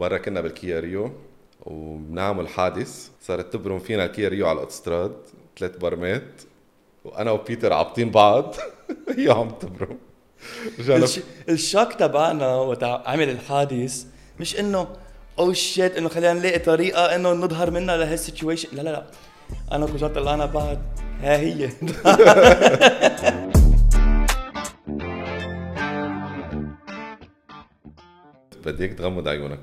مره كنا بالكيا ريو وبنعمل حادث. صارت تبرم فينا الكيا ريو على الاوتوستراد ثلاث برمات وأنا وبيتر عابطين بعض. هي عم تبرم. رجعنا الش... ال shock تبعنا وقت عمل الحادث مش إنه oh shit إنه خلينا نلاقي طريقة إنه نظهر منها لهال situation لا لا لا. أنا وكجان طلعنا بعض ها هي. بدي إياك تغمض عيونك.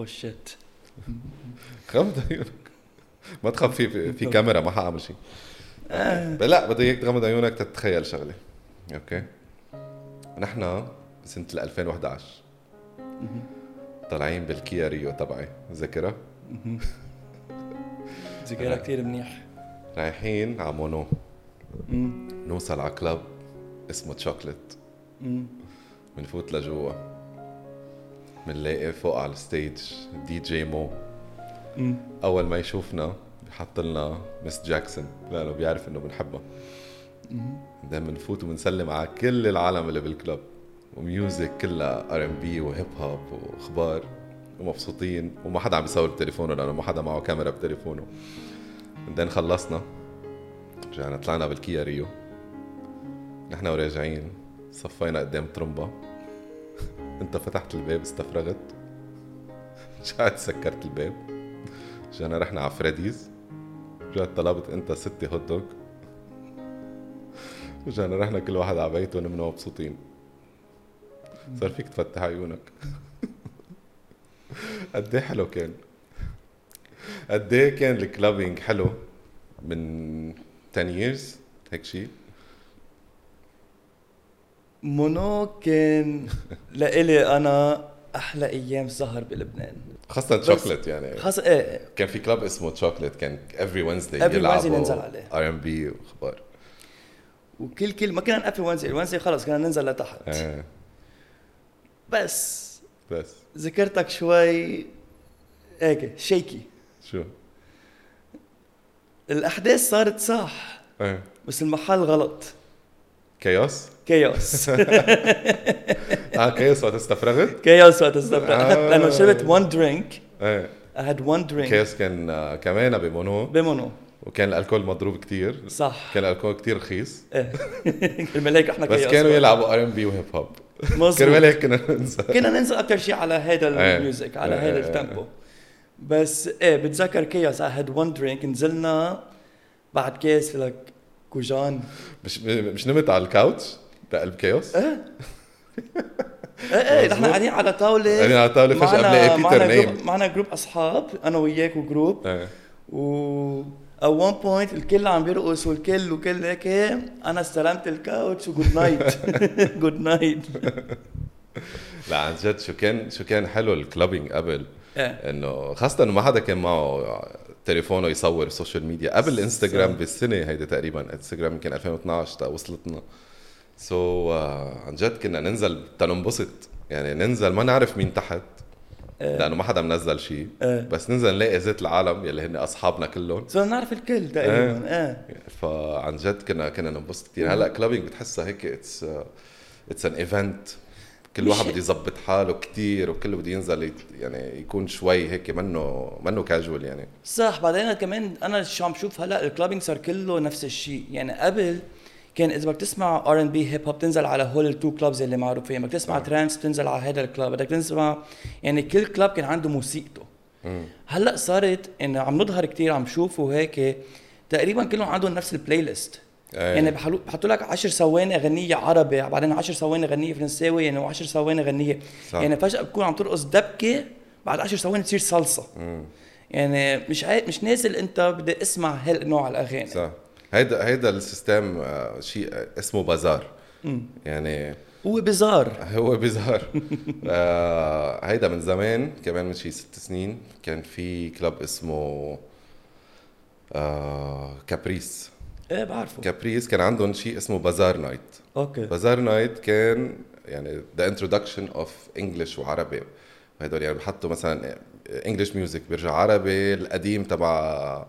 oh shit غمض عيونك ما تخاف في في, كاميرا ما حأعمل شيء. لا بدي اياك تغمض عيونك تتخيل شغلة. okay؟ نحن بسنه 2011 طالعين بالكيا ريو تبعي. ذاكرها ذكرها كثير منيح. رايحين على مونو. نوصل على club اسمه تشوكلت. بنفوت لجوا. بنلاقي فوق على ال stage DJ Mo. مم. أول ما يشوفنا بحط لنا Ms. Jackson لأنه بيعرف إنه بنحبها بعدين بنفوت وبنسلم على كل العالم اللي بال club و music كلها R&B و hip hop وأخبار ومبسوطين. وما حدا عم يصور بتليفونه لأنه ما حدا معه كاميرا بتليفونه. بعدين خلصنا. رجعنا طلعنا بالكيا ريو. نحن وراجعين صفينا قدام ترمبا انت فتحت الباب استفرغت. رجعت سكرت الباب. رجعنا رحنا على فريديز. رجعت طلبت انت ستة hot dog رجعنا رحنا كل واحد على بيته ونمنا مبسوطين. صار فيك تفتح عيونك. قد إيه حلو كان. قد إيه كان ال clubbing حلو من 10 years هيك شيء مونو كان لإلي أنا أحلى أيام سهر بلبنان. خاصة شوكليت يعني. خاصة إيه كان في club اسمه شوكليت كان every Wednesday ننزل عليه. R&B واخبار وكل كل ما كنا نقفل وانزي الوانزي خلص كنا ننزل لتحت. آه. بس. بس. ذكرتك شوي هيك شيكي شو؟ الأحداث صارت صح آه. بس المحل غلط. كيوس كيوس آه كيوس وقت استفرغت كيوس وقت استفرغ آه. لأنه شربت one drink? إيه I had one drink. كيوس كان كمان بمونو بمونو وكان ال alcool مضروب كتير صح كان ال alcool كتير رخيص إيه كرمال هيك إحنا بس كانوا يلعبوا R&B و hip hop كرمال هيك كنا ننسى كنا ننزل أكثر شيء على إيه. ال music على. هيدا ال tempo بس إيه بتذكر كيوس I had one drink نزلنا بعد كاس لك كوجان. مش مش نمت على ال couch؟ بقلب كيوس؟ إيه؟ إيه نحن مظبوط. قاعدين على طاولة. قاعدين على فجأة معنا- بلاقي بيتر معنا نايم. معنا group أصحاب أنا وياك و group إيه. و at one point الكل عم بيرقص والكل وكل هيك أنا استلمت ال couch و good night good night لا عن جد شو كان شو كان حلو ال clubbing قبل؟ إيه. إنه خاصة إنه ما حدا كان معه تليفونه يصور ال social media قبل الانستغرام صح. بالسنة هيدي تقريبا انستغرام يمكن 2012 تا وصلتنا. so, uh, عن جد كنا ننزل تننبسط. يعني ننزل ما نعرف مين تحت إيه. لأنه ما حدا منزل شيء. إيه. بس ننزل نلاقي زيت العالم يلي هن أصحابنا كلهم. صرنا نعرف الكل تقريبا إيه. فعن جد كنا كنا ننبسط كثير هلأ clubbing بتحسها هيك it's it's an event كل واحد. بده يظبط حاله كثير وكله بده ينزل يعني يكون شوي هيك منه منه كاجوال يعني. صح. بعدين كمان أنا شو عم شوف هلأ ال clubbing صار كله نفس الشيء. يعني قبل كان إذا بدك تسمع R&B hip hop تنزل على هول ال two clubs اللي معروفين. بدك تسمع trance تنزل على هذا ال club بدك تسمع يعني كل club كان عنده موسيقته. هلأ صارت انه عم نظهر كتير عم شوفوا هيك تقريبا كلهم عندهم نفس ال playlist. يعني بحطوا لك 10 ثواني غنية عربي بعدين 10 ثواني غنية فرنساوي يعني و10 ثواني غنية. صح. يعني فجأة بتكون عم ترقص دبكة بعد 10 ثواني تصير صلصة. يعني مش عاي... مش نازل أنت بدي أسمع هالنوع الأغاني. صح. هيدا هيدا ال system آه، شيء اسمه بازار. يعني هو بزار. هو بيظهر آه هيدا من زمان كمان من شي ست سنين كان في club اسمه آه كابريس. إيه بعرفه. كابريس كان عندهم شيء اسمه بازار night. Okay. بازار night كان يعني the introduction of English وعربي هدول يعني بحطوا مثلا English music بيرجع عربي القديم تبع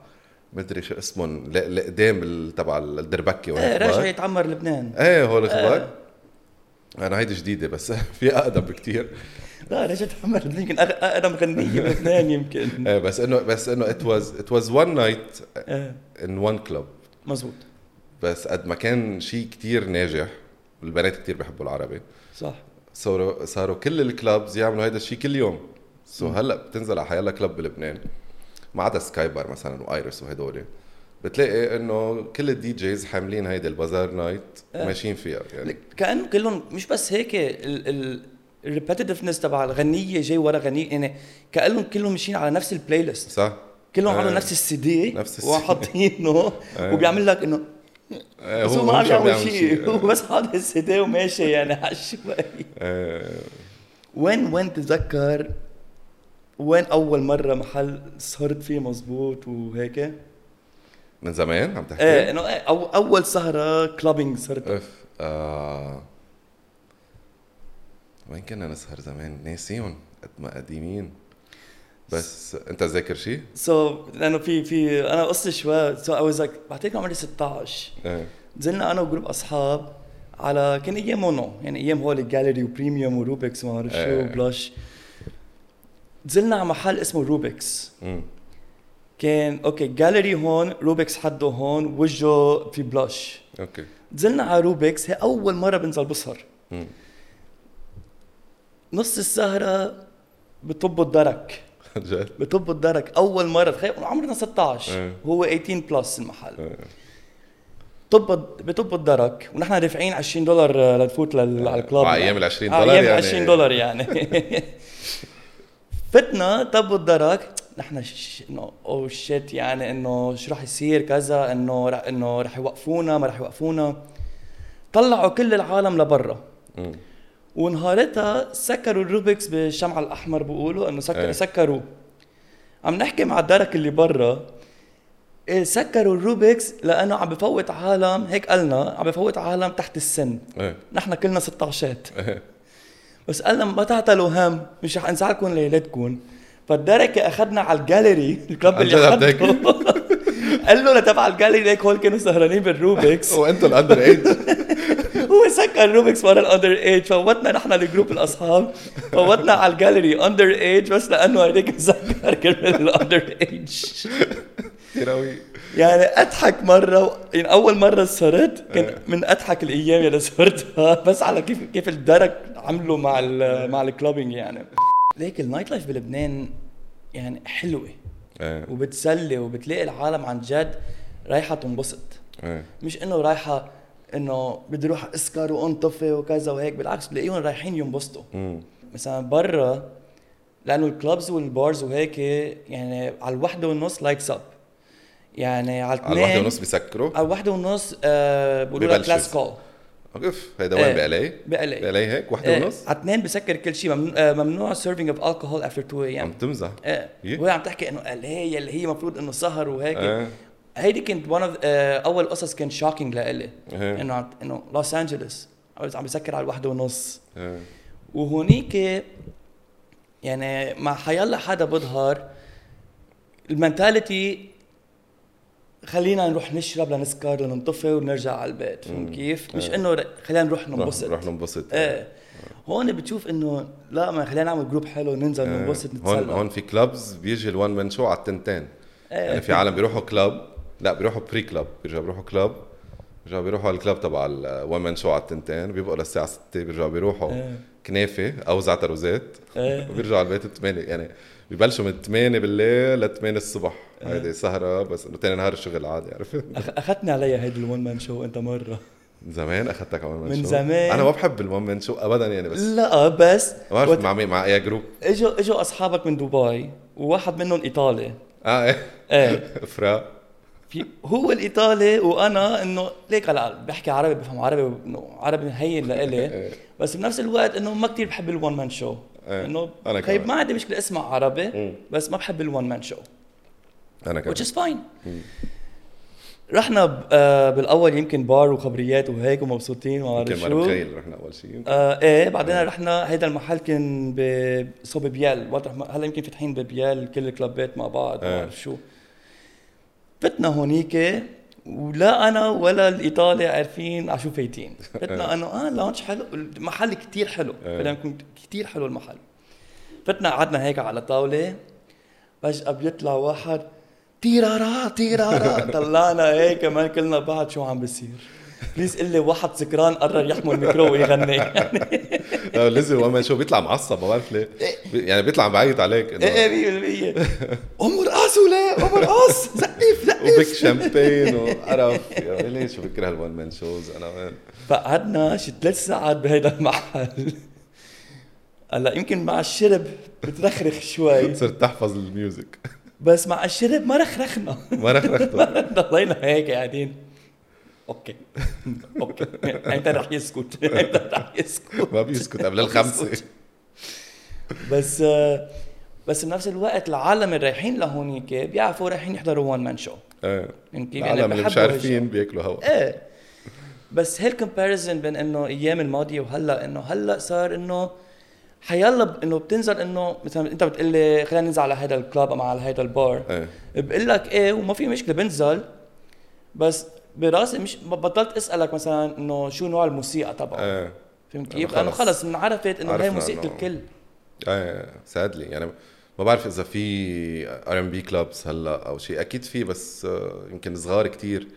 مدري شو اسمهم ال- تبع الدربكة إيه راجع. يتعمر لبنان. إيه هول الاخبار إيه. أنا هيدي جديدة بس في أقدم بكتير. لا رجعت محمد يمكن اقدم غنيه بلبنان يمكن. إيه بس إنه بس إنه it was it was one night in one club مزبوط بس قد ما كان شيء كتير ناجح والبنات كتير بيحبوا العربي. صح. صاروا صاروا كل ال clubs يعملوا هيدا الشيء كل يوم. so هلأ بتنزل على حيلا club بلبنان. ما عدا Sky Bar مثلا و Iris وهدول بتلاقي إنه كل ال DJs حاملين هيدي البازار night إيه. وماشيين فيها يعني كأنه كلهم مش بس هيك ال repetitiveness تبع الغنية جاي ورا غنية يعني كأنهم كلهم ماشيين على نفس ال playlist صح؟ كلهم. عملوا نفس السي دي نفس السي. وحاطينه إيه. وبيعمل لك إنه بس هو ما عم يعمل شيء هو. بس حاطط السي دي وماشي يعني عشوائي إيه. وين وين تتذكر وين أول مرة محل صارت فيه مزبوط وهيك من زمان عم تحكي؟ إيه إنه إيه، أو أول سهرة clubbing صارت أف آه. وين كنا نسهر زمان؟ ناسيهم قد ما قديمين بس أنت ذاكر شيء؟ so so, لأنه في في أنا قصتي شوي so I was like بعتقد عمري 16 إيه نزلنا أنا و group أصحاب على كان أيام مونو يعني أيام هول الجاليري وبريميوم وروبكس وما بعرف شو إيه. بلاش نزلنا على محل اسمه روبكس كان okay جاليري هون روبكس حده هون وجهه في بلاش okay. نزلنا على روبكس هي أول مرة بنزل بسهر نص السهرة بطبوا الدرك. جد؟ بطبوا الدرك أول مرة. تخيل عمرنا 16 إيه. هو 18 plus المحل. إيه. طب بطب الدرك ونحن دافعين 20 دولار آه، لنفوت لل- على ال club. على أيام ال 20 آه، دولار أيام ال يعني. 20 دولار يعني. فتنا طب الدرك نحن ش- إنه oh shit يعني إنه شو رح يصير؟ كذا إنه رح إنه رح يوقفونا ما رح يوقفونا. طلعوا كل العالم لبرا. ونهارتها سكروا الروبكس بالشمع الأحمر بيقولوا إنه سكر إيه. سكروه عم نحكي مع الدرك اللي برا إيه سكروا الروبكس لأنه عم بفوت عالم هيك قالنا عم بفوت عالم تحت السن. إيه. نحن كلنا 16 إيه. بس قال لهم ما تعتلوا هم مش رح أنزعلكم ليلتكم. فالدركة أخذنا على الجاليري ال club اللي حده قال له لتبع الجاليري هيك هول كانوا سهرانين بالروبكس. وأنتم ال under age هو سكر روبكس ورا ال under age فوتنا نحن ال group الأصحاب. فوتنا على الجاليري under age بس لأنه هيك مسكر كرمال ال under age كثير قوي يعني أضحك مرة يعني أول مرة صرت كان من أضحك الأيام اللي صرتها. بس على كيف كيف الدرك عملوا مع ال مع ال clubbing يعني. ليك ال nightlife بلبنان يعني حلوة. إيه. وبتسلي وبتلاقي العالم عن جد رايحة تنبسط. إيه. مش إنه رايحة إنه بدي أروح اسكر وانطفي وكذا وهيك بالعكس بلاقيهم رايحين ينبسطوا. مثلا برا لأنه ال clubs وال bars وهيك يعني على الوحده والنص lights up يعني على على الواحدة الاثنين ونص بيسكروا؟ على والنص آه بقولوا لك ببلشوا. last call أوف هيدا وين إيه. بقلاي؟ بقلي بقلاي هيك؟ واحدة ونص؟ على اثنين بسكر كل شيء. ممنوع, آه ممنوع serving of alcohol after 2 اي عم تمزح. إيه. يه. وهي عم تحكي إنه هي اللي هي المفروض إنه سهر وهيك. إيه. هيدي كانت one of آه أول قصص كان shocking لإلي. إيه. إنه إنه لوس انجلوس عم بسكر على الواحدة ونص. إيه. وهونيك يعني مع حيلا حدا بظهر. ال mentality خلينا نروح نشرب لنسكر لننطفي ونرجع على البيت فهمت. كيف؟ مش إيه. إنه خلينا نروح ننبسط رح ننبسط إيه هون بتشوف إنه لا ما خلينا نعمل group حلو ننزل إيه. ننبسط هون نتسلى هون في clubs بيجي ال one man show على التنتين إيه. يعني في عالم بيروحوا club لا بيروحوا بري club بيرجعوا بيروحوا club بيرجعوا بيروحوا على ال club تبع ال one man show على التنتين بيبقوا للساعة 6 بيرجعوا بيروحوا إيه. كنافة أو زعتر إيه. وبيرجعوا على البيت 8 يعني ببلشوا من 8 بالليل ل 8 الصبح إيه. هيدي سهرة بس إنه تاني نهار الشغل عادي عرفت؟ أخذتني عليها هيدي ال one man show أنت مرة من زمان أخذتك على man show. زمان. أنا ما بحب الوان مان شو ابدا يعني بس لا بس ما بعرف وقت- مع مين مع أي جروب إجوا إجوا أصحابك من دبي وواحد منهم إيطالي آه إيه إيه فرا في هو الإيطالي وأنا إنه ليك هلا بحكي عربي بفهم عربي إنه عربي هين لإلي إيه. بس بنفس الوقت إنه ما كتير بحب ال one man show. إنه أنا طيب. ما عندي مشكلة اسمع عربي مم. بس ما بحب ال one man show. أنا كمان. Which is fine. مم. رحنا آه بالأول يمكن بار وخبريات وهيك ومبسوطين وما بعرف ما شو. متخيل رحنا أول شيء آه إيه بعدين رحنا هيدا المحل كان بصوب بيال. وقت هلا يمكن فاتحين ببيال كل الكلابات مع بعض ما إيه. بعرف شو. فتنا هونيك ولا أنا ولا الإيطالي عارفين على شو فايتين. فتنا انه آه lounge حلو. المحل كتير حلو. إيه. كتير حلو المحل. فتنا قعدنا هيك على طاولة. فجاه بيطلع واحد تيرارا تيرارا. طلعنا هيك كمان كلنا بعد شو عم بيصير please قل لي واحد سكران قرر يحمل الميكرو ويغني. لا لازم وما شو بيطلع معصب ما بعرف ليه. يعني بيطلع بعيط عليك إيه 100% أم رقاص ولا أم رقاص. زقف وبك زقف شامبين وقرف. يا شو بكره ال one man shows؟ أنا وين؟ فقعدنا شي ثلاث ساعات بهيدا المحل. هلا يمكن مع الشرب بترخرخ شوي. صرت تحفظ ال music. بس مع الشرب ما رخرخنا. ما رخرخته ضلينا هيك قاعدين. okay okay انت رح يسكت انت رح يسكت ما بيسكت قبل الخمسة. بس بس بنفس الوقت العالم اللي رايحين لهونيك بيعرفوا رايحين يحضروا one man show إيه كيف؟ يعني العالم اللي مش عارفين بياكلوا هوا. إيه. بس هال comparison بين إنه أيام الماضية وهلأ إنه هلأ صار إنه حيلا إنه بتنزل إنه مثلا أنت بتقول لي خلينا ننزل على هذا ال club أو على هذا البار إيه. بقول لك إيه وما في مشكلة بنزل. بس براسي مش بطلت أسألك مثلا إنه شو نوع الموسيقى تبعه إيه فهمت كيف؟ لأنه خلص. انعرفت إنه هي موسيقى إنه- الكل إيه sadly يعني ما بعرف إذا في R&B clubs هلأ أو شيء أكيد في بس آه، يمكن صغار كتير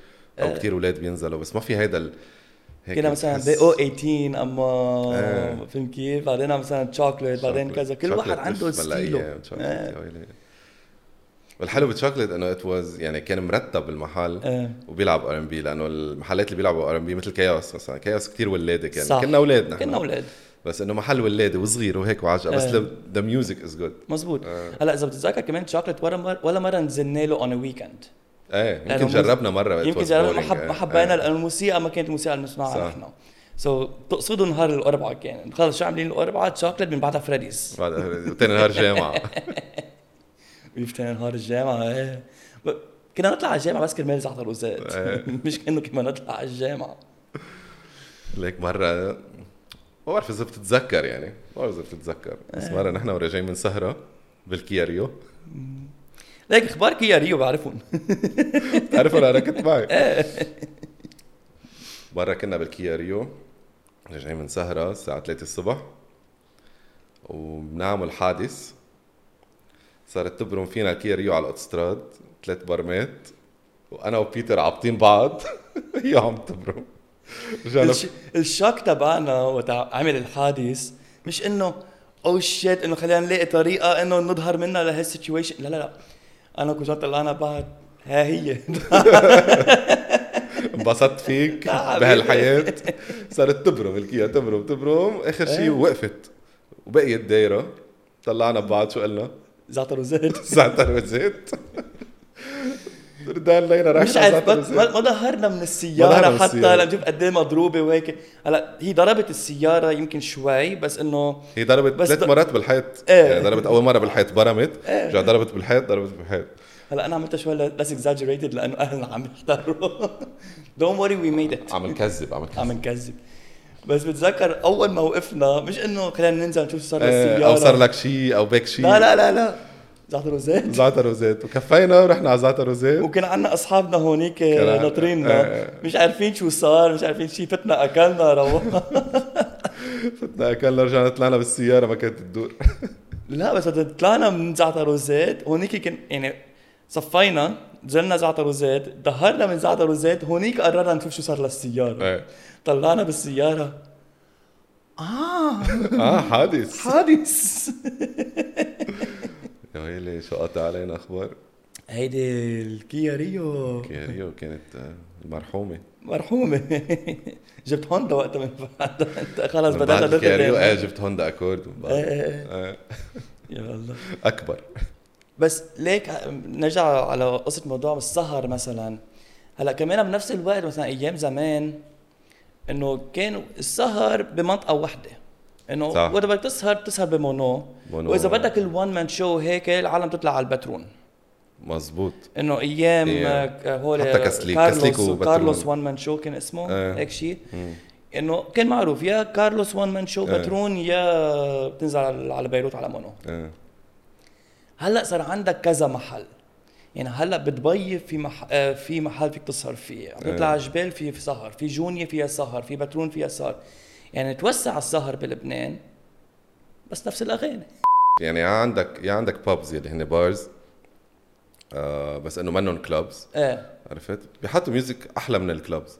أو إيه. كتير أولاد بينزلوا بس ما في هيدا ال... هيك كنا مثلا below 18 أما إيه. فهمت كيف؟ بعدين مثلا تشوكلت بعدين. كذا كل واحد عنده ألف ملايين style ه Chocolate، إيه. يا ويلي. والحلو بالشوكليت إنه it was يعني كان مرتب المحل إيه. وبيلعب R&B لأنه المحلات اللي بيلعبوا R&B مثل Chaos مثلا Chaos كثير ولادة كان صح. كنا أولاد نحن كنا أولاد بس إنه محل ولادة وصغير وهيك وعجقه بس إيه. the music is good مزبوط. هلا إذا بتتذكر كمان تشوكلت ولا مره ولا مرة نزلنا له on weekend إيه يمكن جربنا مرة يمكن جربنا ما. حب إيه. حبينا إيه. لأنه الموسيقى ما كانت الموسيقى اللي. بنسمعها نحن so تقصدوا نهار الأربعاء كان خلص شو عاملين الأربعاء تشوكلت من بعدها Fridays بعد وتاني نهار جامعة ويفتح نهار الجامعة ب- كنا نطلع على الجامعة بس كرمال زعتر وزاد إيه. مش كأنه كنا نطلع على الجامعة. ليك مرة ما بعرف إذا بتتذكر يعني ما بعرف إذا بتتذكر. بس إيه. مرة نحن وراجعين من سهرة بالكياريو. ليك أخبار كيا ريو بعرفهم. بتعرفوا أنا كنت معي. إيه. مرة كنا بالكيا ريو راجعين من سهرة الساعة 3 الصبح وبنعمل حادث. صارت تبرم فينا الكيا ريو على الاوتوستراد ثلاث برمات وأنا وبيتر عابطين بعض. هي عم تبرم. الش- ال shock تبعنا وقت عمل الحادث مش إنه oh shit إنه خلينا نلاقي طريقة إنه نظهر منها لهال situation لا لا لا. أنا كنت طلعنا بعد. ها هي. انبسطت فيك لا، بهالحياة. صارت تبرم الكيا تبرم تبرم. آخر إيه. شيء وقفت. وبقيت دايرة. طلعنا ببعض شو قلنا؟ زعتر وزيت. زعتر وزيت. ردان لينا رايح مش عارف ما, ظهرنا من السيارة حتى. لنشوف قد إيه مضروبه وهيك. هلا هي ضربت السيارة يمكن شوي بس إنه هي ضربت بس ثلاث مرات بالحيط. إيه. يعني ضربت أول مرة بالحيط برمت. رجع ضربت بالحيط ضربت بالحيط. هلا أنا عملتها شوي less exaggerated لأنه أهلنا عم يحضروا. don't worry we made it عم نكذب عم نكذب. عم نكذب. بس بتذكر أول ما وقفنا مش إنه خلينا ننزل نشوف شو صار إيه، للسياره أو صار لك شيء أو بك شيء لا لا لا لا. زعتر وزيت. زعتر وزيت. وكفينا ورحنا على زعتر وزيت. وكان عندنا أصحابنا هونيك ناطريننا. إيه. مش عارفين شو صار مش عارفين شي فتنا أكلنا روحنا. فتنا أكلنا رجعنا طلعنا بالسيارة ما كانت تدور. لا بس وقت طلعنا من زعتر وزيت. هونيك كان يعني صفينا نزلنا زعتر وزيت ظهرنا من زعتر وزيت. هونيك قررنا نشوف شو صار للسيارة. إيه. طلعنا بالسيارة. آه. آه حادث. حادث. يا ويلي شو قطع علينا أخبار؟ هيدي الكيا ريو. يا ريو كانت آه، المرحومه مرحومة. جبت هوندا وقتها من بعد. خلص بدأت بعد الكيا ريو؟ ادخل إيه جبت هوندا أكورد من بعد. إيه، إيه. إيه. يا الله. أكبر. بس ليك نرجع على قصة موضوع السهر مثلا. هلأ كمان بنفس الوقت مثلا أيام زمان إنه كان السهر بمنطقة واحدة إنه. وقت بدك تسهر بتسهر بمونو مونو. وإذا بدك ال one man show هيك العالم تطلع على البترون مزبوط إنه أيام إيه. هول حتى كسليك- كارلوس كسليك. كارلوس one man show كان اسمه إيه. هيك شيء. إنه كان معروف يا كارلوس one man show إيه. بترون يا بتنزل على بيروت على مونو إيه. هلأ صار عندك كذا محل يعني هلأ بدبي في مح... آه، في محل فيك تسهر فيه. عم تطلع إيه. على الجبال في سهر في جونيا فيها سهر في بترون فيها سهر. يعني توسع السهر بلبنان بس نفس الأغاني. يعني يا عندك يا عندك pubs اللي هن bars آه بس إنه منهم clubs إيه. عرفت؟ بيحطوا music أحلى من ال clubs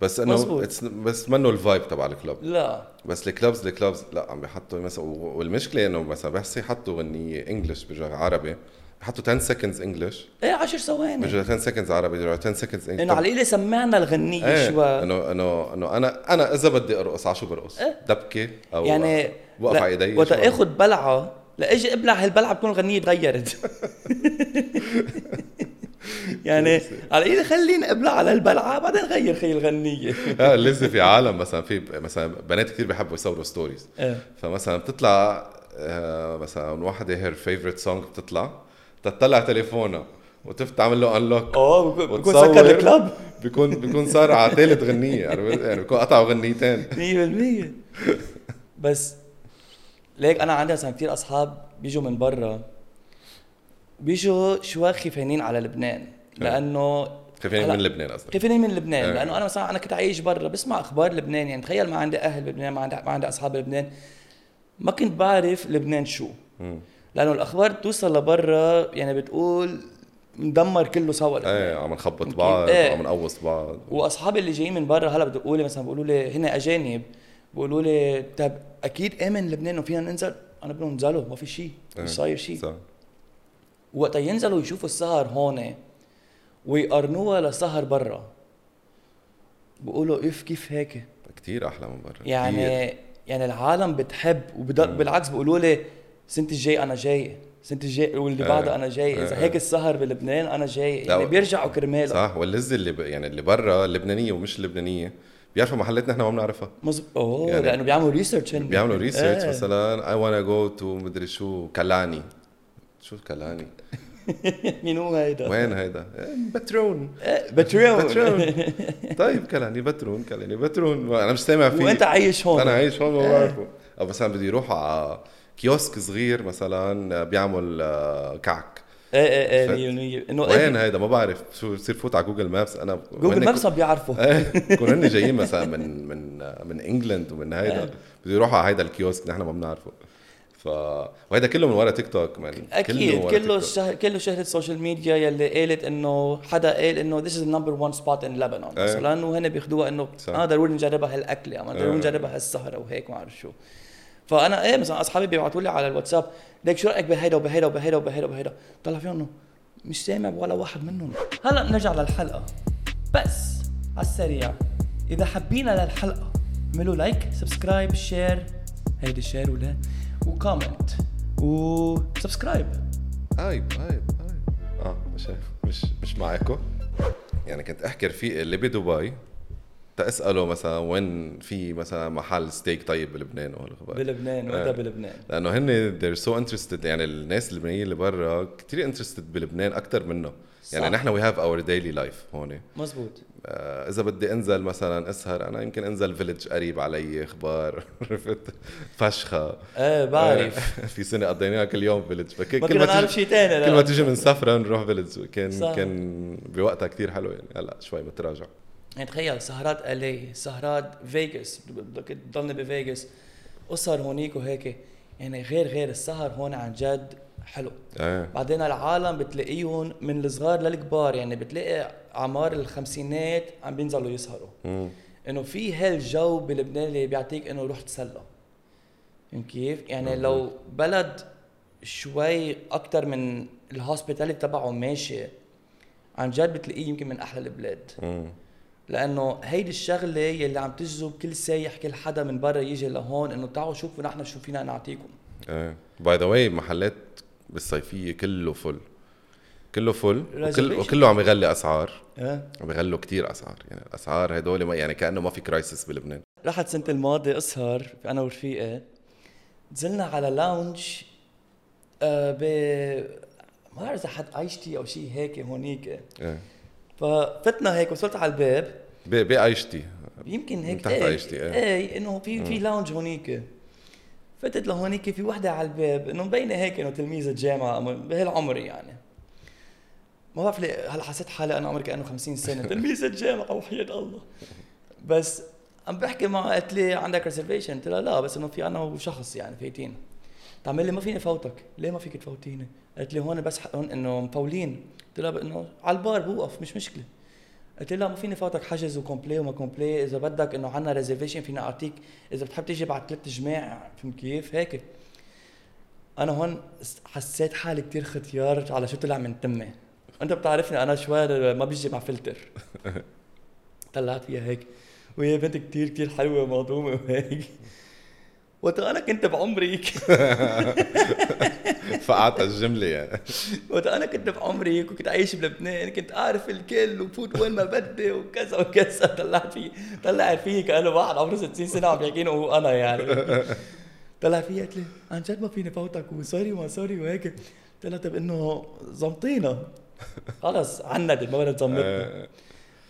بس إنه بس منه ال vibe تبع ال club لا. بس ال clubs ال clubs لا عم بيحطوا مثلا والمشكلة إنه مثلا بس يحطوا غنيه English بيرجع عربي. بيحطوا 10 seconds English إيه 10 ثواني. بيرجع 10 seconds عربي بيرجع 10 seconds English إنه على القليلة سمعنا الغنية إيه شوي. انه انه إنه أنا أنا إذا بدي أرقص على شو برقص؟ إيه. دبكة أو يعني بوقف على ايدي وقت آخذ بلعة لاجي أبلع هالبلعة بتكون الغنية تغيرت. يعني على ايدي خليني أبلع على البلعة بعدين غير خي الغنية. آه لسه في عالم مثلا في مثلا بنات كثير بيحبوا يصوروا stories إيه. فمثلا بتطلع آه، مثلا وحده her favorite song بتطلع. تطلع تليفونها وتفتح تعمل له unlock آه وتصور. سكر الكلاب بيكون بيكون صار على ثالث غنيه؟ يعني بيكون قطعوا غنيتين 100% بس ليك أنا عندي مثلا كثير أصحاب بيجوا من برا بيجوا شوي خيفانين على لبنان لأنه خايفين هلا- من لبنان قصدك خايفين من لبنان إيه. لأنه أنا مثلا أنا كنت عايش برا بسمع أخبار لبنان يعني تخيل ما عندي أهل بلبنان ما عندي ما عندي أصحاب بلبنان ما كنت بعرف لبنان شو. لأنه الأخبار توصل لبرا يعني بتقول مدمر كله سوا. إيه عم نخبط بعض إيه. وعم نقوص بعض وأصحابي اللي جايين من برا هلا بيقولوا لي مثلا بيقولوا لي هن أجانب بيقولوا لي طب أكيد آمن لبنان وفينا ننزل أنا بقول لهم انزلوا ما في شيء إيه. مش صاير شيء صح وقت ينزلوا يشوفوا السهر هون ويقارنوها لسهر برا بيقولوا إف كيف هيك كثير أحلى من برا كتير. يعني يعني العالم بتحب وبالعكس بيقولوا لي السنة الجاي أنا جاي. السنة الجاي واللي إيه. بعدها أنا جاي. إذا إيه. هيك السهر بلبنان أنا جاي. يعني بيرجعوا كرمالها صح واللذة اللي ب... يعني اللي برا اللبنانيه ومش اللبنانيه بيعرفوا محلات نحن ما بنعرفها. مزب... أوه يعني لأنه بيعملوا ريسيرش بيعملوا ريسيرش. مثلا اي وأنا جو تو مدري شو كلاني. شو كلاني؟ مين هو هيدا؟ وين هيدا؟ بترون. بترون. بترون. طيب كلاني بترون كلاني بترون. أنا مش سامع فيه. وانت عايش هون. أنا عايش هون ما بعرفه. أو مثلا بده يروح على كيوسك صغير مثلا بيعمل آه، كعك. إيه إيه إيه 100% إنه وين هيدا؟ ما بعرف شو بصير فوت على جوجل مابس. أنا جوجل مابس ما بيعرفوا. إيه كون هن جايين مثلا من من من England ومن هيدا بده يروحوا على هيدا الكيوسك نحن ما بنعرفه. ف وهيدا كله من ورا تيك توك مان أكيد كله. الشهر كله شهرة ال social media يلي قالت إنه حدا قال إنه the number one spot in Lebanon إيه. مثلا وهن بياخذوها إنه. آه ضروري نجربها هالاكله ضروري إيه. نجربها هالسهرة وهيك ما بعرف شو. فأنا إيه مثلا أصحابي بيبعتوا لي على الواتساب ليك شو رأيك بهيدا وبهيدا وبهيدا وبهيدا وبهيدا؟ طلع فيهم إنه مش سامع ولا واحد منهم. هلأ بنرجع للحلقة. بس على السريع إذا حابين للحلقة اعملوا like subscribe share هيدي share ولا؟ و comment و subscribe. عيب عيب عيب آه مش مش مش معاكم يعني كنت أحكي رفيقي اللي بدبي. تساله مثلا وين في مثلا محل ستيك طيب بلبنان ولا خبر بلبنان. وقتها بلبنان. لأنه هن they're so interested يعني الناس اللبنانيين اللي برا كثير interested بلبنان أكثر منا يعني. نحن we have our daily life هون. مزبوط آه، إذا بدي أنزل مثلا أسهر أنا يمكن أنزل village قريب علي أخبار عرفت؟ فشخة. إيه بعرف. آه، في سنة قضيناها كل يوم village فكل كل ما نعرف شيء ثاني كل ما تيجي من سفرة نروح village كان صح. كان بوقتها كثير حلو يعني هلا شوي متراجع يعني تخيل سهرات الي سهرات فيغاس بدك تضلني بفيغاس أسهر هونيك وهيك. يعني غير غير السهر هون عن جد حلو. إيه بعدين العالم بتلاقيهم من الصغار للكبار يعني بتلاقي اعمار الخمسينات عم بينزلوا يسهروا. مم. إنه في هالجو بلبنان اللي بيعطيك إنه روح تسلى كيف؟ يعني لو بلد شوي أكثر من ال hospitality تبعه ماشي عن جد بتلاقيه يمكن من أحلى البلاد. مم. لأنه هيدي الشغلة يلي عم تجذب كل سايح كل حدا من برا يجي لهون إنه تعالوا شوفوا نحن شو فينا نعطيكم. إيه. by the way محلات بالصيفية كله full كله full وكل. وكله عم يغلي أسعار. أه؟ عم يغلوا كتير أسعار. يعني الأسعار هدول ما يعني كأنه ما في crisis بلبنان. رحت سنة الماضية أسهر أنا ورفيقي. نزلنا على lounge آه ب ما بعرف إذا حد عايشتي أو شيء هيك هونيك. إيه. ففتنا هيك وصلت على الباب. بعيشتي يمكن هيك تحت عيشتي، إيه. إيه إنه في في lounge هونيك. فتت لهونيك في وحدة على الباب إنه مبينة هيك إنه تلميذة جامعة بهالعمر يعني. ما بعرف ليه هلأ حسيت حالي أنا عمري كأنه 50 سنة تلميذة جامعة وحياة الله. بس عم بحكي معها قالت لي عندك reservation قلت لها لا بس إنه في أنا وشخص يعني فايتين تعمل لي ما فيني فوتك. ليه ما فيك تفوتيني؟ قالت لي هون بس هون إنه مفولين. قلت لها إنه على البار بوقف مش مشكلة. قلت لها ما فيني فوتك. حجز و fr complet وما complet. إذا بدك إنه عنا reservation فينا أعطيك. إذا بتحب تيجي بعد ثلاث جماع فهمت كيف؟ هيك. أنا هون حسيت حالي كتير ختيار على شو طلع من تمي. أنت بتعرفني أنا شوي ما بيجي مع فلتر. طلعت فيها هيك. وهي بنت كتير كتير حلوة ومهضومه وهيك. وقت أنا كنت بعمرك فقعت الجملة يعني. وقت أنا كنت بعمري. وكنت عايش بلبنان كنت اعرف الكل وفوت وين ما بدي وكذا وكذا. طلعت فيه طلعت فيه كأنه واحد عمره 60 سنة عم يحكيني وهو أنا يعني. طلع فيها قلت لي عن جد ما فيني فوتك؟ وسوري وما سوري وهيك. قلت لها طيب انه زمطينا خلص عندت ما بدها تزمطنا آه،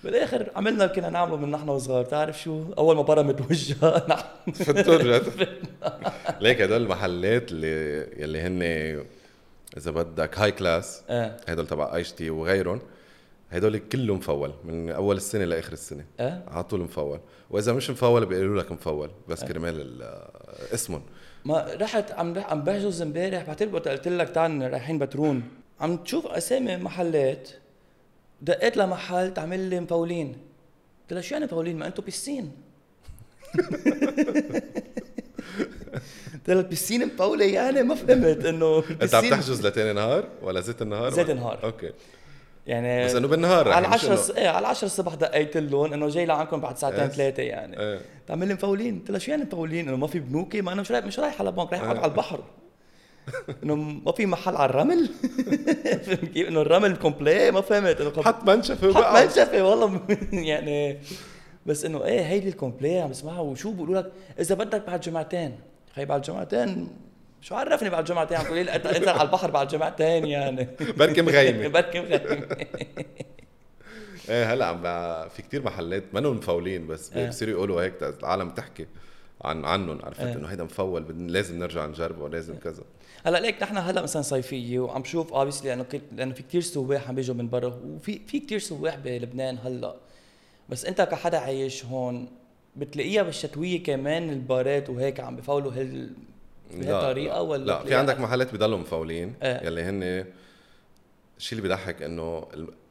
بالاخر عملنا اللي كنا نعمله من نحن وصغار تعرف شو؟ أول ما برمت وجهها نحن. فتور جد. ليك هدول المحلات اللي يلي هن إذا بدك high class آه. هدول تبع إيش تي وغيرهم هدول كله مفول من أول السنة لآخر السنة. آه. على طول مفول. وإذا مش مفول بيقولوا لك مفول بس كرمال ال- اسمهم. ما رحت عم رح عم بحجز امبارح بعتبر قلت لك تعال رايحين بترون. عم تشوف أسامي محلات دقيت لمحل تعمل لي مفولين قلت لها شو يعني مفولين ما أنتم piscine. قلت لها ال piscine مفولة يعني؟ ما فهمت إنه أنت عم تحجز لتاني نهار ولا زيت النهار زيت؟ النهار. أوكي. يعني بس إنه بالنهار على يعني مش 10 إنه- الص... إيه على 10 الصبح دقيت لهم إنه جاي لعندكم بعد ساعتين Yes. ثلاثة يعني. إيه. تعمل لي مفولين قلت لها شو يعني مفولين إنه ما في بنوكي ما أنا مش رايح مش رايح على بنك رايح اقعد على البحر. إنه ما في محل على الرمل؟ فهمت كيف؟ إنه الرمل complet ما فهمت إنه حط منشفة حط منشفة والله يعني بس إنه إيه هيدي ال complet عم بسمعها وشو بيقولوا لك؟ إذا بدك بعد جمعتين. خي بعد جمعتين شو عرفني بعد جمعتين؟ عم تقولي لي انزل على البحر بعد جمعتين يعني. بركي مغيمة. بركي مغيمة. إيه هلأ عم في كتير محلات منهم مفولين بس إيه. بصيروا يقولوا هيك العالم تحكي عن عنهم عرفت؟ إيه. إنه هيدا مفول لازم نرجع نجربه لازم كذا. هلا ليك نحن هلا مثلا صيفية وعم شوف obviously لأنه كت- لأنه في كتير سواح عم بيجوا من برا وفي في كتير سواح بلبنان هلا بس أنت كحدا عايش هون بتلاقيها بالشتوية كمان البارات وهيك عم بفولوا هال بهالطريقه ولا لا في عندك محلات بضلوا مفولين إيه. يلي هن الشيء اللي بيضحك إنه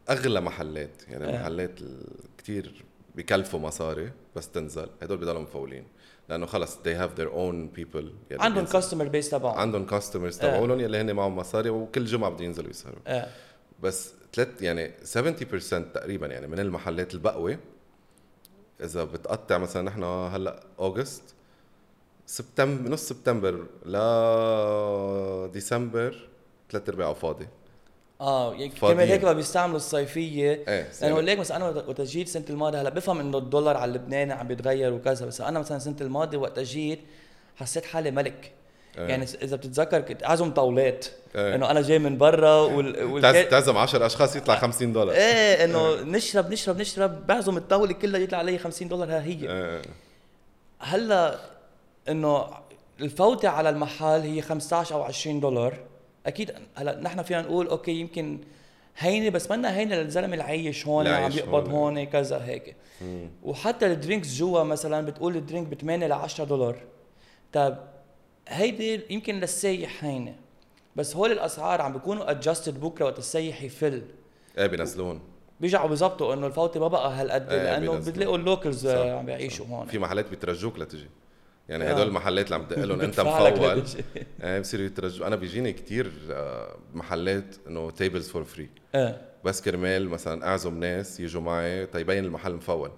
أغلى محلات يعني. المحلات ال- كتير بكلفوا مصاري بس تنزل. هدول بضلوا مفولين. لأنه خلص they have their own people يلي عندهم. كاستمر بيس تبعهم. عندهم كاستمرز إيه. تبعولهم يلي هن معهم مصاري وكل جمعة بده ينزلوا يسهروا إيه. بس ثلاث يعني 70% تقريبا يعني من المحلات البقوة إذا بتقطع مثلا نحن هلأ اوغست سبتمبر نص سبتمبر ل ديسمبر ثلاث أرباعه فاضي. آه يعني. كمان هيك ما بيستعملوا الصيفية. إيه لأنه ليك مثلا أنا وقت جيت السنة الماضيه هلأ بفهم إنه الدولار على اللبناني عم بيتغير وكذا بس أنا مثلا السنة الماضيه وقت جيت حسيت حالي ملك. إيه. يعني اذا بتتذكر كنت اعزم طاولات. إيه. إنه أنا جاي من برا وال, وال... تعزم 10 أشخاص يطلع 50 دولار. إيه إنه نشرب نشرب نشرب بعزم الطاولة كلها يطلع علي 50 دولار. ها هي. إيه. هلأ إنه الفوتة على المحل هي 15 أو 20 دولار. أكيد هلا نحن فينا نقول أوكي يمكن هينة بس منا هينة للزلمة اللي عايش هون عم يقبض هون. هون كذا هيك. مم. وحتى ال drinks جوا مثلا بتقول ال drink ب 8 ل 10 دولار. طيب هيدي يمكن للسايح هينة بس هول الأسعار عم بيكونوا adjusted بكرة وقت السيح يفل. إيه بينزلون. بيرجعوا بيظبطوا إنه الفوتة ما بقى هالقد إيه، لأنه. بتلاقوا ال locals عم بيعيشوا هون. في محلات بيترجوك لتجي. يعني آه. هدول المحلات اللي عم تدق لهم انت بدفع لك مفول. إيه بصيروا يترجوا. أنا بيجيني كتير آه، محلات انه tables for free بس كرمال مثلا اعزم ناس يجوا معي تيبين المحل مفول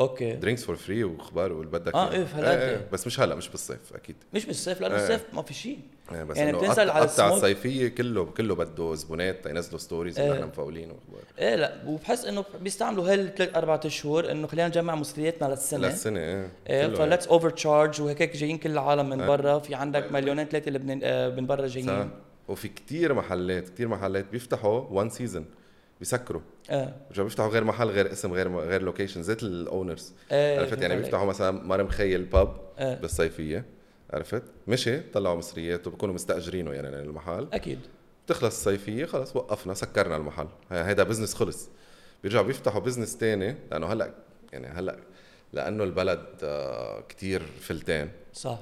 أوكي. drinks for free وخبار واللي بدك آه، إياه. إيه، فهلا إيه. بس مش هلا مش بالصيف أكيد. مش بالصيف لأنه إيه. الصيف ما في شيء. إيه، بس يعني بتنزل على السموك. الصيفية كله كله بده زبونات ينزلوا stories إيه. انه نحن مفولين واخبار إيه لا وبحس إنه بيستعملوا هالثلاث أربع أشهر إنه خلينا نجمع مصرياتنا للسنة. للسنة إيه. إيه كله flights overcharge وهيك جايين كل العالم من إيه. برا. في عندك مليونين ثلاثة لبنان آه، من برا صح. جايين وفي كتير محلات كتير محلات بيفتحوا one season بيسكروا. رجعوا بيفتحوا غير محل غير اسم غير غير location زيت ال owners إيه عرفت؟ يعني. بيفتحوا مثلا مار مخايل pub إيه بالصيفية. عرفت؟ مشي طلعوا مصريات وبكونوا مستأجرينه يعني المحل أكيد. تخلص الصيفية خلص وقفنا سكرنا المحل. هي- هيدا business خلص. بيرجعوا بيفتحوا business تاني لأنه هلأ يعني هلأ لأنه البلد آه، كتير فلتان. صح.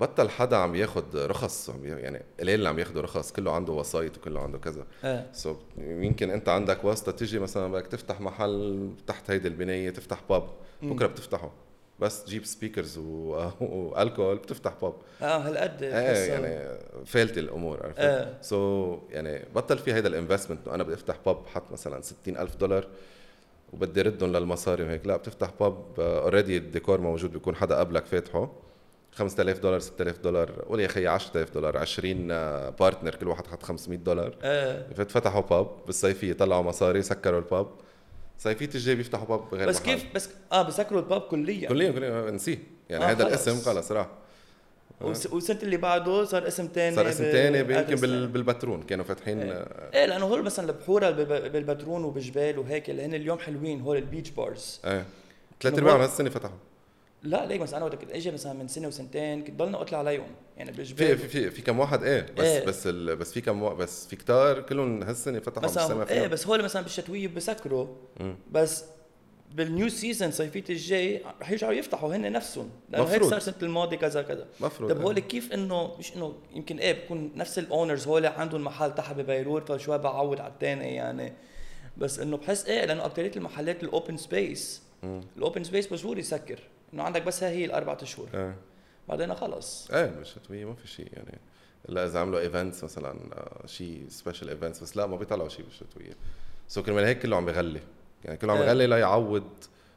بطل حدا عم ياخد رخص يعني قليل اللي عم ياخدوا رخص كله عنده وسايط وكله عنده كذا. إيه so يمكن انت عندك واسطة تيجي مثلا بدك تفتح محل تحت هيدي البنايه تفتح pub بكرة بتفتحه. بس تجيب speakers و... والكول بتفتح pub آه هالقد إيه. يعني فالت الأمور عرفت؟ إيه. so يعني بطل في هيدا ال investment إنه أنا بدي أفتح pub حط مثلا 60 ألف دولار وبدي ردهم للمصاري وهيك. لا بتفتح pub already الديكور موجود بيكون حدا قبلك فاتحه. 5000 دولار 6000 دولار. قول يا خيي 10000 دولار 20 partner كل واحد حط 500 دولار. إيه فتحوا pub بالصيفية طلعوا مصاري سكروا ال pub صيفية الجاي بيفتحوا pub غير بس محل. كيف؟ بس آه بسكروا ال pub كليا. كليا كليا. نسيه. يعني آه، هذا خلص. الاسم خلص راح. وس- والسنة اللي بعده صار اسم تاني صار اسم تاني يمكن. بالبترون كانوا فاتحين إيه. إيه لأنه هول مثلا البحوره بالب- بالبترون وبجبيل وهيك اللي هن اليوم حلوين هول ال beach bars إيه. ثلاث هو- هالسنه فتحوا. لا ليك مثلا أنا وقت كنت أجي مثلا من سنة وسنتين كنت ضلنا أطلع عليهم يعني بالجبيل في في, في كم واحد إيه بس إيه. بس ال بس في كم بس في كتار كلهم هالسنة فتحوا مثلا إيه بس هول مثلا بالشتويه بسكروا. بس بال new season صيفية الجاي رح يرجعوا يفتحوا هن نفسهم لأنه هيك. صار السنة الماضيه كذا كذا مفروض طب إيه. هول كيف انه مش إنه يمكن إيه بكون نفس ال owners هول عندهم محل تحت ببيروت فشوي بعود على الثاني يعني بس إنه بحس إيه لأنه اكثريه المحلات ال open space. ال open space مجبور يسكر إنه عندك بس هي الاربع اشهر إيه بعدين خلص. إيه بالشتويه ما في شيء يعني. الا إذا عملوا events مثلا آه، شيء special events بس لا ما بيطلعوا شيء بالشتويه so كرمال هيك كله عم بغلي. يعني كله عم إيه. بغلي ليعوض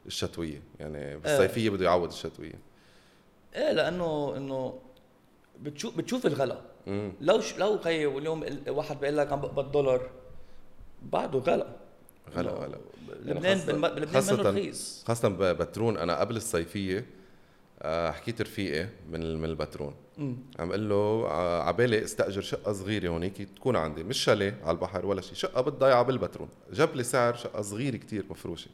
الشتوية. يعني بالصيفية بده يعوض الشتوية. إيه لأنه إنه بتشوف بتشوف الغلا. لو ش... ولو خي واليوم ال- واحد بيقول لك عم بقبض دولار بعده غلا. غلا إنه غلا. لبنان بلبنان منه خاصة- رخيص. خاصة ببترون أنا قبل الصيفية آه، حكيت رفيقي من من البترون مم. عم قال له ع- عبالي استأجر شقة صغيرة هونيك تكون عندي. مش شاليه على البحر ولا شيء. شقة بالضيعة بالبترون جاب لي سعر شقة صغيرة كتير مفروشة.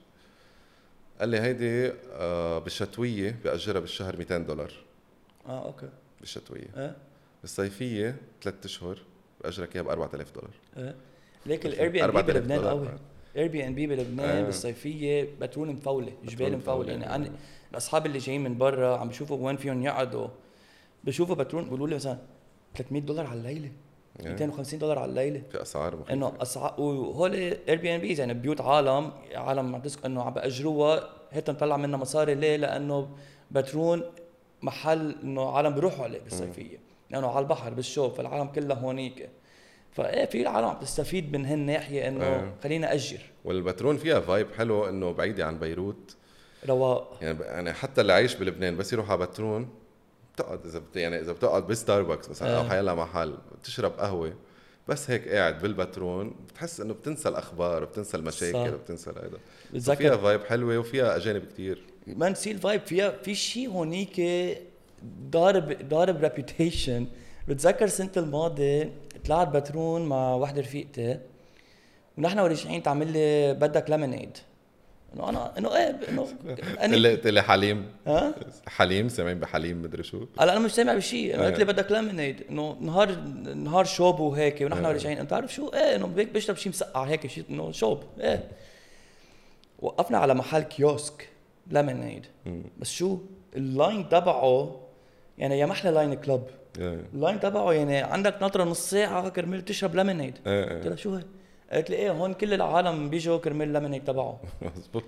قال لي هيدي آه، بالشتوية بأجرها بالشهر 200 دولار. آه أوكي. بالشتوية. إيه؟ بالصيفية ثلاث أشهر بأجرك إياها ب 4000 دولار. إيه؟ ليك ال Airbnb 4000 بلبنان. قوي. Airbnb بلبنان آه. بالصيفية بترون مفولة جبيل مفولة. يعني أنا الاصحاب اللي جايين من برا عم بيشوفوا وين فيهم يقعدوا بشوفوا بترون بيقولوا لي مثلا 300 دولار على الليلة يعني 250 دولار على الليلة. في أسعار مخيفة. إنه اسعار وهول Airbnbs يعني بيوت عالم عالم عم تسكن إنه عم بأجروها هيك نطلع منها مصاري. ليه؟ لأنه بترون محل إنه عالم بيروحوا عليه بالصيفية. لأنه على البحر بالشوب فالعالم كلها هونيك. فإيه في العالم عم تستفيد من هالناحية إنه آه. خلينا أجر. والبترون فيها vibe حلو إنه بعيدة عن بيروت. رواق. يعني يعني حتى اللي عايش بلبنان بس يروح على بترون بتقعد إذا بت يعني إذا بتقعد بستاربكس مثلا أو. حيلا محل بتشرب قهوة بس هيك قاعد بالبترون بتحس إنه بتنسى الأخبار بتنسى المشاكل صح. بتنسى هذا فيها بتذكر فايب حلوة وفيها أجانب كتير. ما نسي ال vibe فيها في شيء هونيك ضارب ضارب reputation بتذكر سنه الماضي طلعت بترون مع وحده رفيقتي ونحن ورجعين تعمل لي بدك lemonade. إنه أنا إنه إيه إنه قلت لي حلمي. ها؟ حلمي سامعين بحلمي مدري شو. هلا أنا مش سامع بشيء أنا قلت لي إيه. بدك lemonade. إنه نهار نهار شوب وهيك ونحن إيه. راجعين انت عارف شو؟ إيه إنه هيك بشرب شيء مسقع هيك شيء إنه شوب. إيه. وقفنا على محل kiosk lemonade. بس شو؟ ال line تبعه يعني يا محلى line club. ال line تبعه يعني عندك ناطره نص ساعة كرمال تشرب lemonade قلت لها شو هي؟ قالت لي إيه هون كل العالم بيجوا كرمال ال lemonade تبعه مزبوط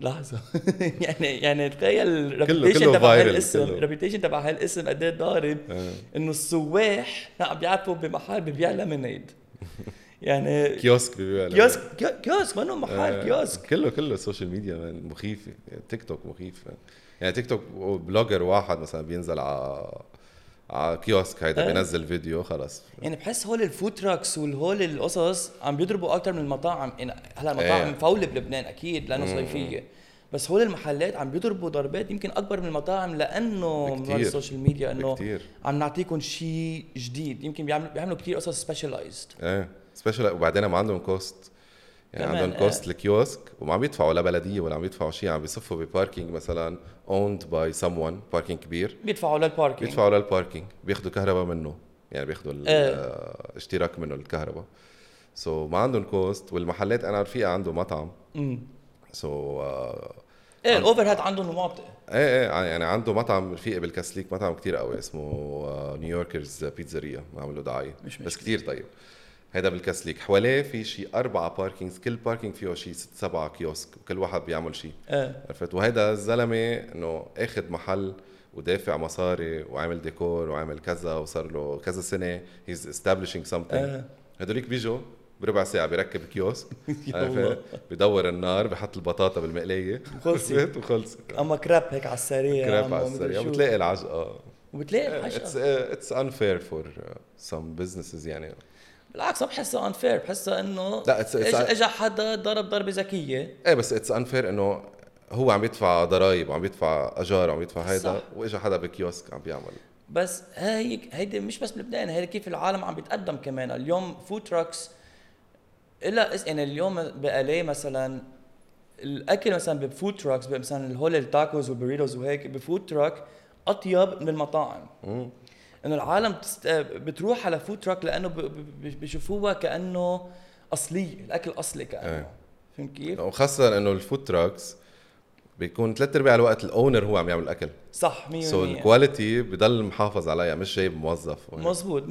لحظة يعني يعني تخيل ال reputation تبع هالاسم. ال reputation تبع هالاسم قد إيه ضارب إيه. إنه السواح عم بيعرفوا بمحل ببيع lemonade يعني kiosk بيبيع لك. كيوسك kio- kiosk منه محل آه، كيوسك كله كله ال social media man مخيف يعني تيك توك مخيف. يعني تيك توك blogger واحد مثلا بينزل على على kiosk هيدا آه. بينزل فيديو خلص يعني بحس هول ال food trucks والهول القصص عم بيضربوا أكثر من المطاعم يعني هلأ المطاعم إيه. مفوله بلبنان أكيد لأنه. صيفية بس هول المحلات عم بيضربوا ضربات يمكن أكبر من المطاعم لأنه من. ال social media إنه عم نعطيكم شيء جديد يمكن بيعملوا بيعملوا كثير قصص specialized إيه special وبعدين ما عندهم cost يعني عندهم. cost ال kiosk وما عم يدفعوا لا بلدية ولا عم يدفعوا شيء عم بيصفوا ب parking مثلا owned by someone parking كبير. بيدفعوا لل parking. بيدفعوا لل parking. بياخذوا كهرباء منه. يعني بياخذوا ال- إيه. آه، اشتراك منه الكهرباء. so so, ما عندهم cost والمحلات أنا رفيقه عنده مطعم. so uh, إيه ال overhead عندهم مناطق إيه إيه يعني عنده مطعم رفيقي بالكاسليك مطعم كتير قوي اسمه آه، نيويوركرز بيتزاريا ما عملوا دعاية. مش بس. كتير طيب. هيدا بالكاسليك حواليه في شي أربعة parkings كل parking فيه شي ست سبعة kiosk وكل واحد بيعمل شي. إيه عرفت؟ وهيدا الزلمة إنه أخذ محل ودافع مصاري وعامل ديكور وعامل كذا وصار له كذا سنة. he's something. إيه هدوليك بيجوا بربع ساعة بيركب kiosk. بدور النار بحط البطاطا بالمقلاية خلصت. عرفت؟ وخلصت أما crepe هيك على السريع crepe على السريع. شو. وبتلاقي العجقة وبتلاقي it's unfair for uh, some businesses يعني. بالعكس ما بحسها unfair بحسها إنه لا، it's- it's- اجى حدا ضرب ضربة ذكية إيه بس it's unfair إنه هو عم يدفع ضرائب وعم يدفع أجار وعم يدفع هيدا صح. وإجا حدا ب kiosk عم بيعمل بس هي هيدي مش بس بلبنان هيدي كيف العالم عم بيتقدم كمان اليوم food trucks إلا يعني اليوم بألي مثلا الأكل مثلا ب food trucks مثلا هول ال tacos وال burritos وهيك ب food truck أطيب من المطاعم. إنه العالم. بتروح على food truck لأنه ب... ب... بيشوفوها كأنه أصلية الأكل أصلي كأنه إيه. فهمت كيف؟ وخاصة إنه ال food trucks بيكون ثلاث أرباع الوقت ال owner هو عم يعمل الاكل صح 100% so ال quality بضل محافظ عليها مش جايب موظف مزبوط 100%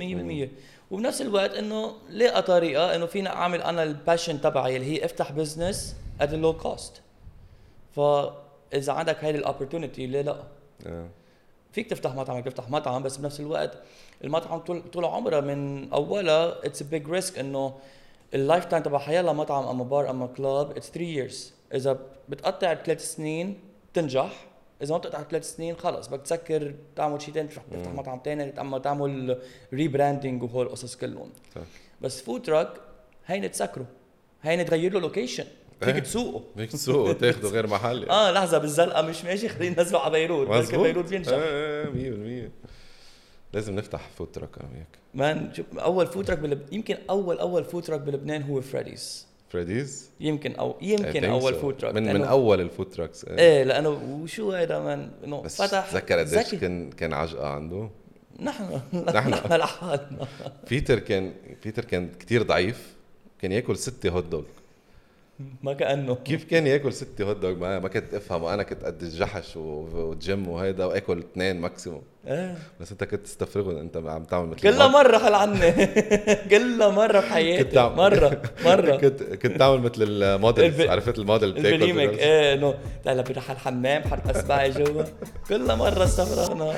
وبنفس الوقت إنه لقى طريقة إنه فينا أعمل أنا ال passion تبعي اللي هي أفتح business at low cost فاذا عندك هيدي ال opportunity ليه لأ؟ آه. فيك تفتح مطعم تفتح مطعم بس بنفس الوقت المطعم طول طول عمرها من اولها it's big risk إنه ال lifetime تبع حيلا مطعم أما بار أما club it's 3 years إذا بتقطع ثلاث سنين بتنجح إذا ما بتقطع ثلاث سنين خلص بدك تسكر تعمل شيء ثاني تفتح تفتح مطعم ثاني أما تعمل rebranding وهول القصص كلهم. بس food truck هين تسكره هين تغير له location فيك إيه. تسوقه. فيك تسوق وتاخده غير محل آه لحظة بالزلقه مش ماشي خلينا ننزله على بيروت. مزبوط. بيروت بينجح إيه إيه 100% لازم نفتح food truck أنا وياك man شوف أول food truck بلب... يمكن أول أول food truck بلبنان هو فريديز فريديز يمكن أو يمكن أول so. food truck من من أول ال food trucks إيه. إيه لأنه وشو هيدا man؟ إنه فتح تذكر قديش. كان كان عجقة عنده؟ نحن. نحن. نحن لحالنا. بيتر كان بيتر كان كتير ضعيف. كان ياكل ستة hot dog ما كأنه. كيف كان ياكل ستة hot dog ما, ما كنت افهم وأنا كنت قد الجحش وجيم وهيدا وآكل اثنين maximum إيه. بس أنت كنت تستفرغهم أنت عم تعمل مثل كلها مرة خل عني. كلها مرة كنت بحياتي عم- مرة مرة. كنت كنت تعمل مثل المودلز الب- عرفت الموديل بتاكل البليمك إيه إنه لا لا بروح على الحمام حط اصبعي جوا. كلها مرة استفرغنا.